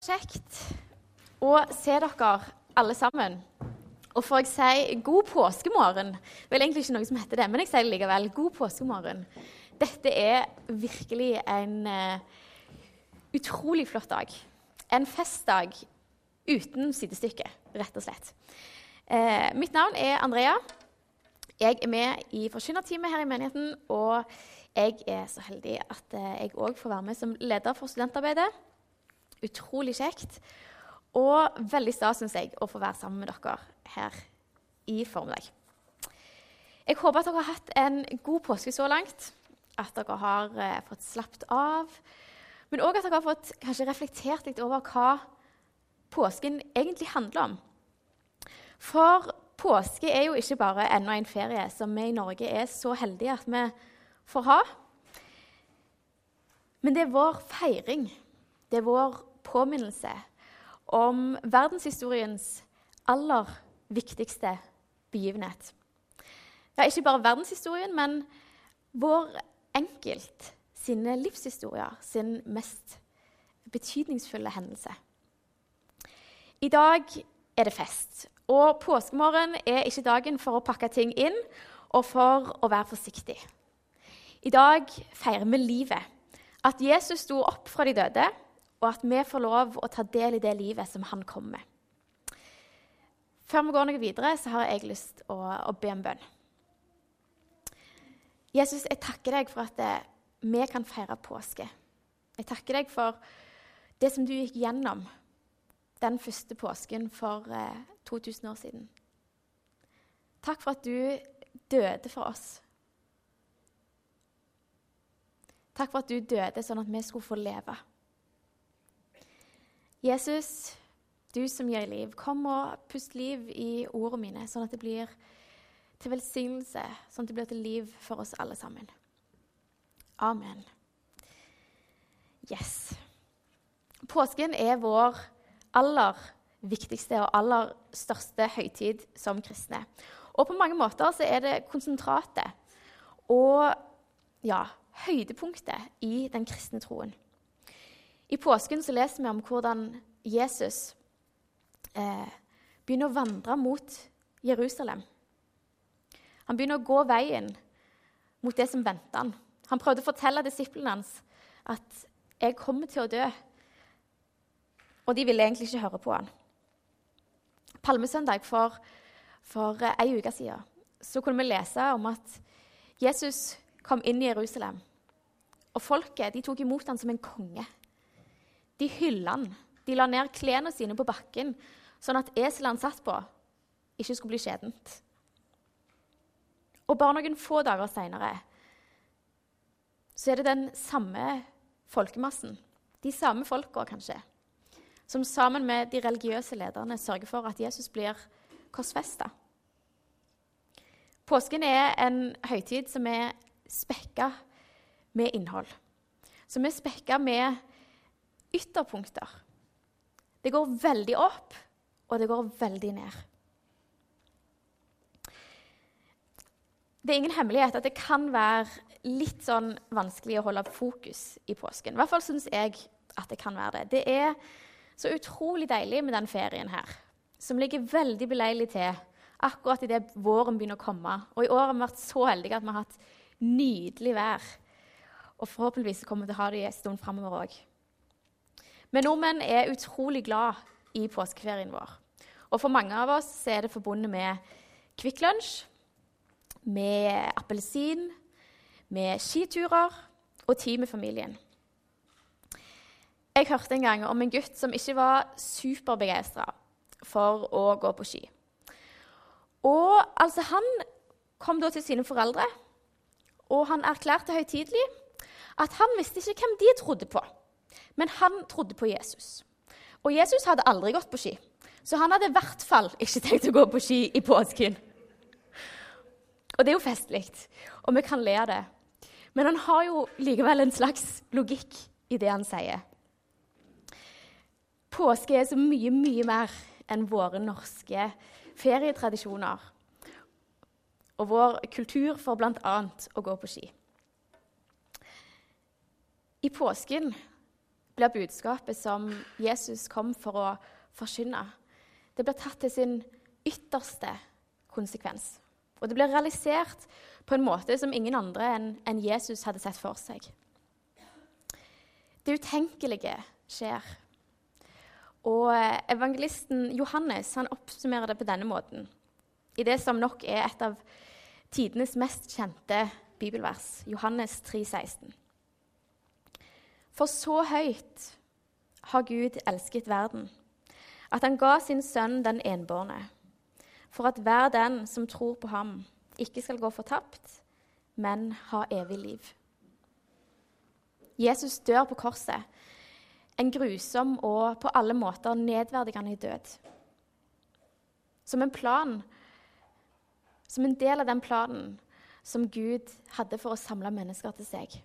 Kjekt å se dere alle sammen. Og får jeg si god påskemorgen? Vel, egentlig ikke noe som heter det, men jeg sier det likevel. God påskemorgen. Dette er virkelig en uh, utrolig flott dag. En festdag uten sidestykke, rett og slett. Uh, mitt navn er Andrea. Jeg er med i forkynnerteamet her i menigheten, og jeg er så heldig at uh, jeg òg får være med som leder for studentarbeidet. Utrolig kjekt. Og veldig stas, syns jeg, å få være sammen med dere her i formiddag. Jeg håper at dere har hatt en god påske så langt. At dere har eh, fått slappet av. Men òg at dere har fått kanskje reflektert litt over hva påsken egentlig handler om. For påske er jo ikke bare enda en ferie som vi i Norge er så heldige at vi får ha. Men det er vår feiring. Det er vår påminnelse om verdenshistoriens aller viktigste begivenhet. Ja, ikke bare verdenshistorien, men vår enkelt sine livshistorier, sin mest betydningsfulle hendelse. I dag er det fest, og påskemorgen er ikke dagen for å pakke ting inn og for å være forsiktig. I dag feirer vi livet. At Jesus sto opp fra de døde, og at vi får lov å ta del i det livet som han kom med. Før vi går noe videre, så har jeg lyst til å, å, be en bønn. Jesus, jeg takker deg for at det, eh, vi kan feire påske. Jeg takker deg for det som du gikk gjennom den første påsken for eh, 2000 år siden. Takk for at du døde for oss. Takk for at du døde sånn at vi skulle få leve. Jesus, du som gir liv, kom og pust liv i ordene mine, sånn at det blir til velsignelse, sånn at det blir til liv for oss alle sammen. Amen. Yes. Påsken er vår aller viktigste og aller største høytid som kristne. Og på mange måter så er det konsentratet og ja, høydepunktet i den kristne troen. I påsken så leser vi om hvordan Jesus eh, begynner å vandre mot Jerusalem. Han begynner å gå veien mot det som venter han. Han prøvde å fortelle disiplene hans at 'jeg kommer til å dø'. Og de ville egentlig ikke høre på han. Palmesøndag for, for ei uke siden så kunne vi lese om at Jesus kom inn i Jerusalem. Og folket de tok imot ham som en konge. De hylla han. De la ned klærne sine på bakken, sånn at eselet han satt på, ikke skulle bli skjedent. Og bare noen få dager seinere så er det den samme folkemassen, de samme folka kanskje, som sammen med de religiøse lederne sørger for at Jesus blir korsfesta. Påsken er en høytid som er spekka med innhold. Som er spekka med ytterpunkter. Det går veldig opp, og det går veldig ned. Det er ingen hemmelighet at det kan være litt sånn vanskelig å holde fokus i påsken. I hvert fall syns jeg at det kan være det. Det er så utrolig deilig med den ferien her, som ligger veldig beleilig til akkurat idet våren begynner å komme. Og i år har vi vært så heldige at vi har hatt nydelig vær. Og forhåpentligvis kommer vi til å ha det en stund framover òg. Men nordmenn er utrolig glad i påskeferien vår. Og for mange av oss er det forbundet med Kvikk Lunsj, med appelsin, med skiturer og tid med familien. Jeg hørte en gang om en gutt som ikke var superbegeistra for å gå på ski. Og altså, Han kom da til sine foreldre, og han erklærte høytidelig at han visste ikke hvem de trodde på. Men han trodde på Jesus. Og Jesus hadde aldri gått på ski, så han hadde i hvert fall ikke tenkt å gå på ski i påsken. Og det er jo festlig, og vi kan le av det. Men han har jo likevel en slags logikk i det han sier. Påske er så mye, mye mer enn våre norske ferietradisjoner og vår kultur for bl.a. å gå på ski. I påsken blir budskapet som Jesus kom for å forkynne, det blir tatt til sin ytterste konsekvens. Og det blir realisert på en måte som ingen andre enn Jesus hadde sett for seg. Det utenkelige skjer. Og evangelisten Johannes han oppsummerer det på denne måten. I det som nok er et av tidenes mest kjente bibelvers, Johannes 3, 16. For så høyt har Gud elsket verden, at han ga sin sønn den enbårne, for at hver den som tror på ham, ikke skal gå fortapt, men ha evig liv. Jesus dør på korset, en grusom og på alle måter nedverdigende død. Som en plan, som en del av den planen som Gud hadde for å samle mennesker til seg.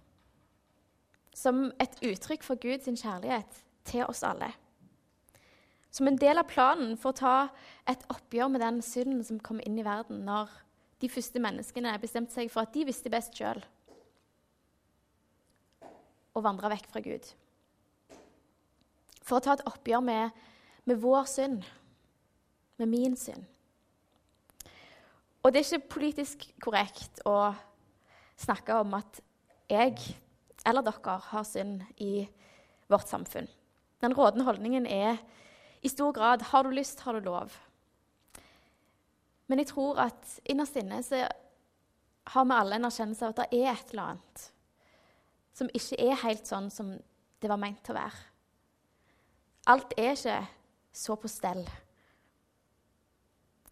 Som et uttrykk for Guds kjærlighet til oss alle. Som en del av planen for å ta et oppgjør med den synden som kom inn i verden når de første menneskene bestemte seg for at de visste best sjøl, og vandra vekk fra Gud. For å ta et oppgjør med, med vår synd, med min synd. Og det er ikke politisk korrekt å snakke om at jeg eller dere har synd i vårt samfunn. Den rådende holdningen er i stor grad har du lyst, har du lov. Men jeg tror at innerst inne så har vi alle en erkjennelse av at det er et eller annet som ikke er helt sånn som det var meint til å være. Alt er ikke så på stell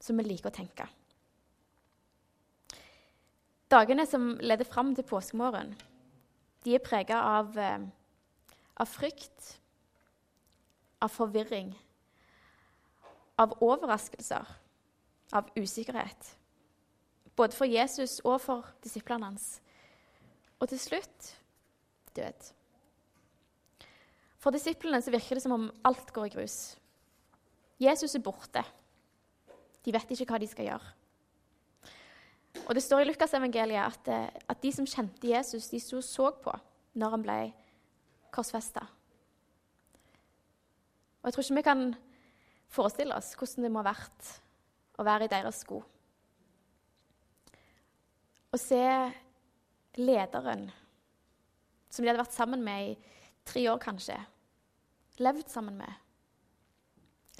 som vi liker å tenke. Dagene som leder fram til påskemorgen, de er prega av, eh, av frykt, av forvirring, av overraskelser, av usikkerhet. Både for Jesus og for disiplene hans. Og til slutt død. For disiplene så virker det som om alt går i grus. Jesus er borte. De vet ikke hva de skal gjøre. Og Det står i Lukasevangeliet at, eh, at de som kjente Jesus, de sto og så på når han ble korsfesta. Og jeg tror ikke vi kan forestille oss hvordan det må ha vært å være i deres sko. Å se lederen som de hadde vært sammen med i tre år, kanskje, levd sammen med.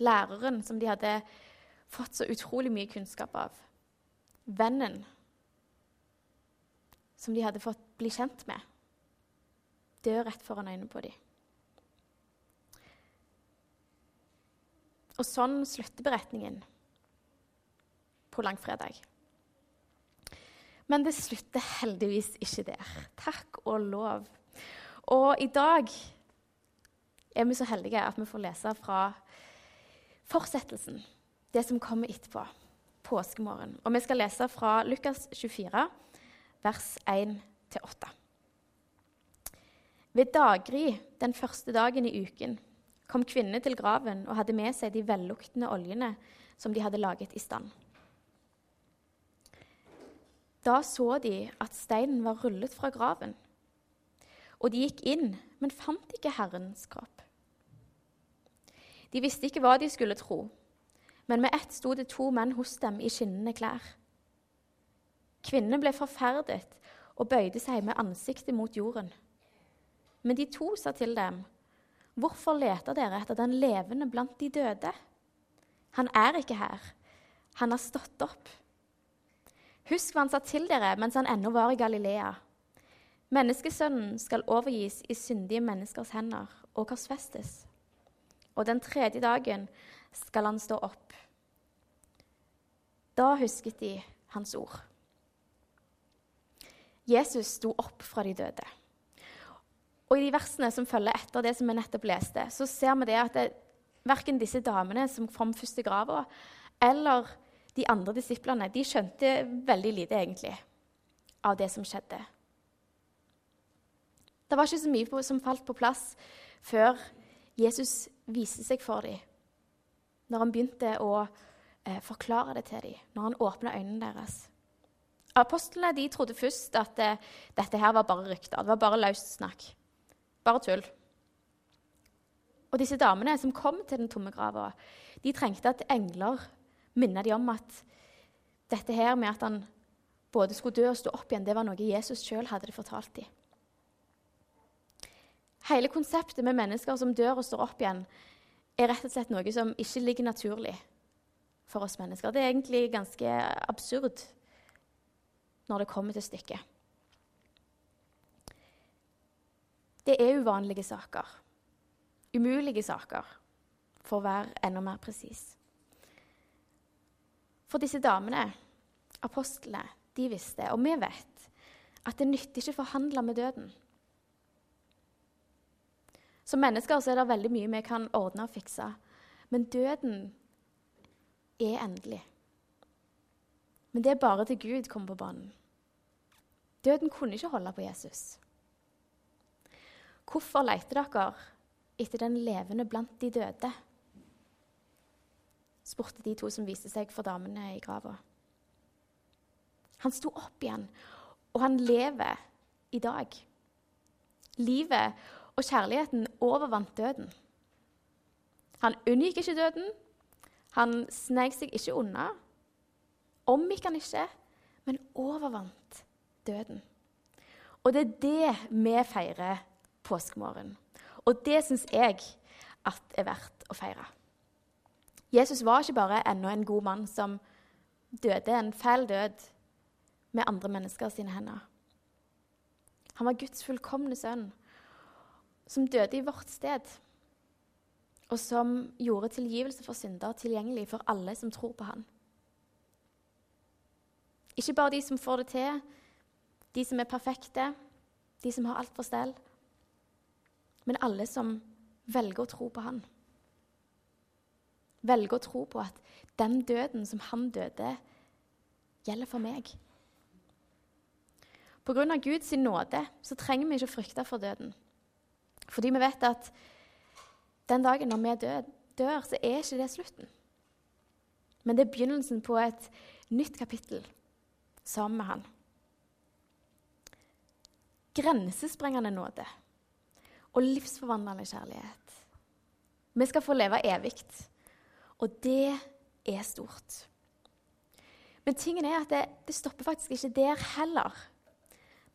Læreren som de hadde fått så utrolig mye kunnskap av vennen som de hadde fått bli kjent med, dør rett foran øynene på dem. Og sånn slutter beretningen på langfredag. Men det slutter heldigvis ikke der. Takk og lov. Og i dag er vi så heldige at vi får lese fra fortsettelsen, det som kommer etterpå påskemorgen. Og vi skal lese fra Lukas 24, vers 1-8. Ved daggry den første dagen i uken kom kvinnene til graven og hadde med seg de velluktende oljene som de hadde laget i stand. Da så de at steinen var rullet fra graven. Og de gikk inn, men fant ikke Herrens kropp. De visste ikke hva de skulle tro, men med ett sto det to menn hos dem i skinnende klær. Kvinnene ble forferdet og bøyde seg med ansiktet mot jorden. Men de to sa til dem, 'Hvorfor leter dere etter den levende blant de døde?' 'Han er ikke her. Han har stått opp.' Husk hva han sa til dere mens han ennå var i Galilea. Menneskesønnen skal overgis i syndige menneskers hender og korsfestes. Og den tredje dagen skal han stå opp. Da husket de hans ord. Jesus sto opp fra de døde. Og I de versene som følger etter det som vi nettopp leste, så ser vi det at det, verken disse damene som kom først til grava, eller de andre disiplene, de skjønte veldig lite egentlig av det som skjedde. Det var ikke så mye som falt på plass før Jesus viste seg for dem når han begynte å eh, forklare det til dem, når han åpna øynene deres. Apostlene de trodde først at det, dette her var bare rykter. Det var bare løst snakk. Bare tull. Og disse damene som kom til den tomme grava, de trengte at engler minnet dem om at dette her med at han både skulle dø og stå opp igjen, det var noe Jesus sjøl hadde det fortalt dem. Hele konseptet med mennesker som dør og står opp igjen, er rett og slett noe som ikke ligger naturlig for oss mennesker. Det er egentlig ganske absurd når det kommer til stykket. Det er uvanlige saker. Umulige saker, for å være enda mer presis. For disse damene, apostlene, de visste, og vi vet, at det nytter ikke å forhandle med døden. Som mennesker er det veldig mye vi kan ordne og fikse. Men døden er endelig. Men det er bare til Gud kommer på banen. Døden kunne ikke holde på Jesus. Hvorfor leter dere etter den levende blant de døde? spurte de to som viste seg for damene i grava. Han sto opp igjen, og han lever i dag. Livet og kjærligheten overvant døden. Han unngikk ikke døden. Han snek seg ikke unna. Omgikk han ikke, men overvant døden. Og det er det vi feirer påskemorgen. Og det syns jeg at er verdt å feire. Jesus var ikke bare ennå en god mann som døde en fæl død med andre mennesker sine hender. Han var Guds fullkomne sønn som døde i vårt sted, og som gjorde tilgivelse for synder tilgjengelig for alle som tror på han. Ikke bare de som får det til, de som er perfekte, de som har alt på stell, men alle som velger å tro på han. Velger å tro på at den døden som han døde, gjelder for meg. Av Guds nåde så trenger vi ikke frykte for døden. Fordi vi vet at den dagen når vi dør, dør, så er ikke det slutten. Men det er begynnelsen på et nytt kapittel sammen med han. Grensesprengende nåde og livsforvandlende kjærlighet. Vi skal få leve evig, og det er stort. Men tingen er at det, det stopper faktisk ikke der heller.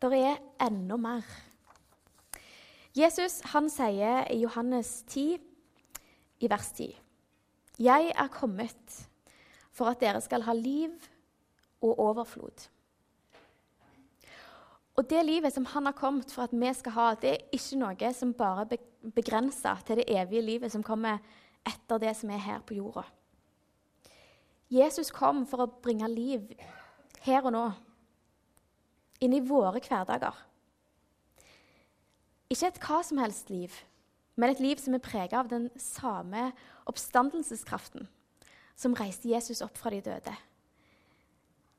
Det er enda mer. Jesus han sier i Johannes 10, i vers 10.: Jeg er kommet for at dere skal ha liv og overflod. Og det livet som han har kommet for at vi skal ha, det er ikke noe som bare er begrenser til det evige livet som kommer etter det som er her på jorda. Jesus kom for å bringe liv her og nå, inn i våre hverdager. Ikke et hva som helst liv, men et liv som er prega av den samme oppstandelseskraften som reiste Jesus opp fra de døde.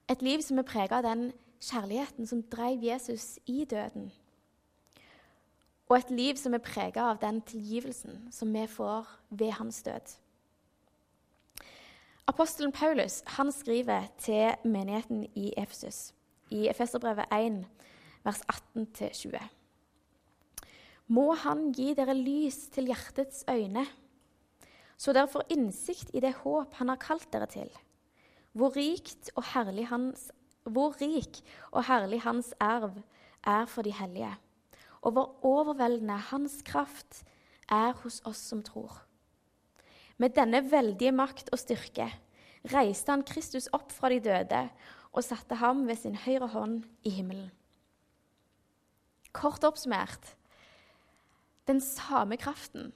Et liv som er prega av den kjærligheten som drev Jesus i døden. Og et liv som er prega av den tilgivelsen som vi får ved hans død. Apostelen Paulus han skriver til menigheten i Efesus i Efeserbrevet 1, vers 18-20 må Han gi dere lys til hjertets øyne, så dere får innsikt i det håp Han har kalt dere til, hvor, hans, hvor rik og herlig Hans erv er for de hellige, og hvor overveldende Hans kraft er hos oss som tror. Med denne veldige makt og styrke reiste han Kristus opp fra de døde og satte ham ved sin høyre hånd i himmelen. Kort oppsummert den samme kraften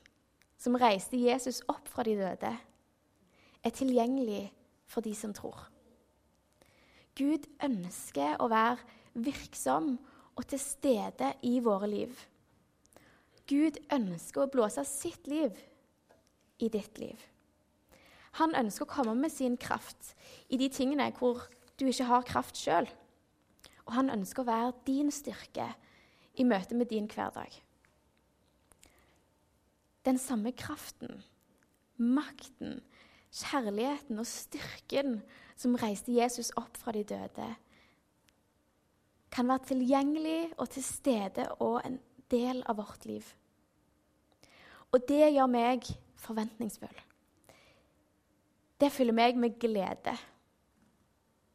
som reiste Jesus opp fra de døde, er tilgjengelig for de som tror. Gud ønsker å være virksom og til stede i våre liv. Gud ønsker å blåse sitt liv i ditt liv. Han ønsker å komme med sin kraft i de tingene hvor du ikke har kraft sjøl. Og han ønsker å være din styrke i møte med din hverdag den samme kraften, makten, kjærligheten og styrken som reiste Jesus opp fra de døde, kan være tilgjengelig og til stede og en del av vårt liv. Og det gjør meg forventningsfull. Det fyller meg med glede.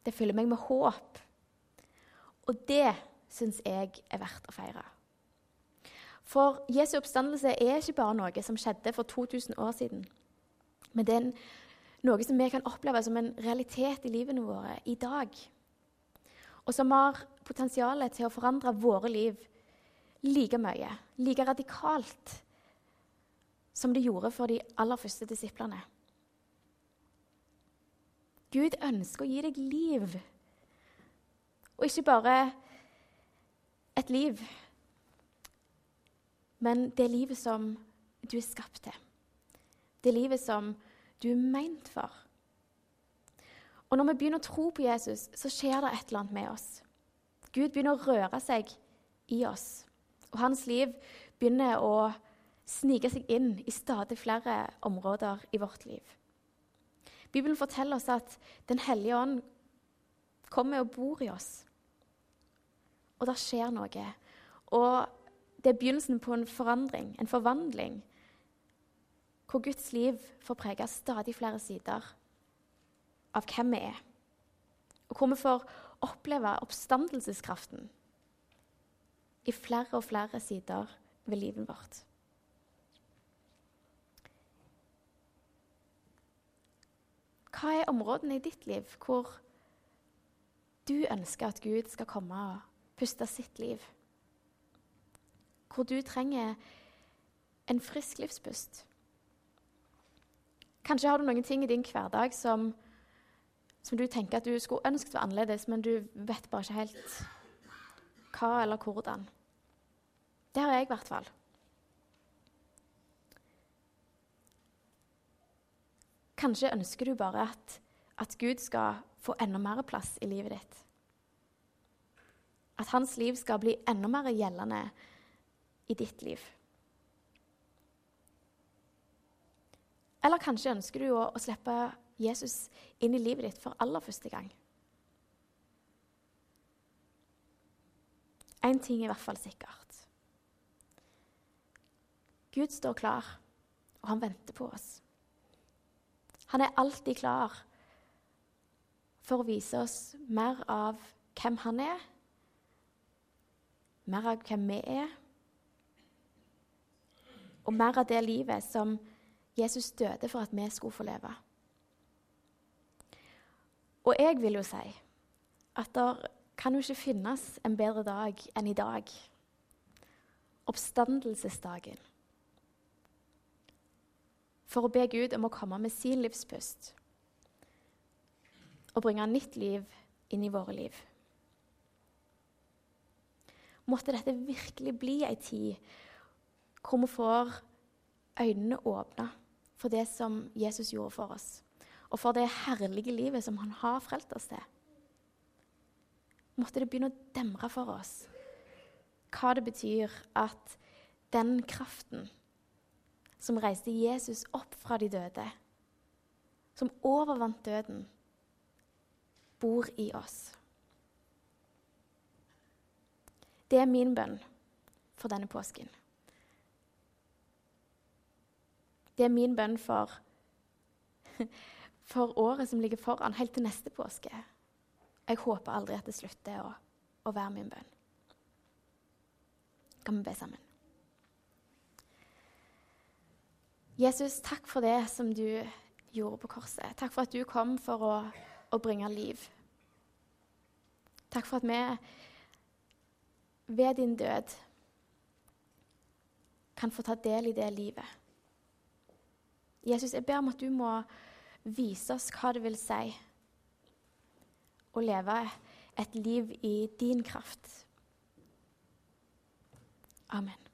Det fyller meg med håp. Og det syns jeg er verdt å feire. For Jesu oppstandelse er ikke bare noe som skjedde for 2000 år siden. Men det er noe som vi kan oppleve som en realitet i livene våre i dag. Og som har potensial til å forandre våre liv like mye, like radikalt, som det gjorde for de aller første disiplene. Gud ønsker å gi deg liv. Og ikke bare et liv, men det livet som du er skapt til. Det livet som du er meint for. Og når vi begynner å tro på Jesus, så skjer det et eller annet med oss. Gud begynner å røre seg i oss, og hans liv begynner å snike seg inn i stadig flere områder i vårt liv. Bibelen forteller oss at Den hellige ånd kommer og bor i oss. Og det skjer noe. Og det er begynnelsen på en forandring, en forvandling, hvor Guds liv får prege stadig flere sider av hvem vi er. Og hvor vi får oppleve oppstandelseskraften i flere og flere sider ved livet vårt. Hva er områdene i ditt liv hvor du ønsker at Gud skal komme og puste sitt liv? hvor du trenger en frisk livspust. Kanskje har du noen ting i din hverdag som, som du tenker at du skulle ønsket var annerledes, men du vet bare ikke helt hva eller hvordan. Det har jeg i hvert fall. Kanskje ønsker du bare at, at Gud skal få enda mer plass i livet ditt. At hans liv skal bli enda mer gjeldende i ditt liv. Eller kanskje ønsker du å, å slippe Jesus inn i livet ditt for aller første gang. Én ting er i hvert fall sikkert. Gud står klar, og han venter på oss. Han er alltid klar for å vise oss mer av hvem han er, mer av hvem vi er, og mer av det livet som Jesus døde for at vi skulle få leve. Og jeg vil jo si at det kan jo ikke finnes en bedre dag enn i dag. Oppstandelsesdagen. For å be Gud om å komme med sin livspust og bringe nytt liv inn i våre liv. Måtte dette virkelig bli ei tid hvor vi får øynene åpna for det som Jesus gjorde for oss, og for det herlige livet som han har frelst oss til. Måtte det begynne å demre for oss hva det betyr at den kraften som reiste Jesus opp fra de døde, som overvant døden, bor i oss. Det er min bønn for denne påsken. Det er min bønn for, for året som ligger foran, helt til neste påske. Jeg håper aldri at det slutter å, å være min bønn. Kan vi be sammen? Jesus, takk for det som du gjorde på korset. Takk for at du kom for å, å bringe liv. Takk for at vi ved din død kan få ta del i det livet. Jesus, jeg ber om at du må vise oss hva det vil si å leve et liv i din kraft. Amen.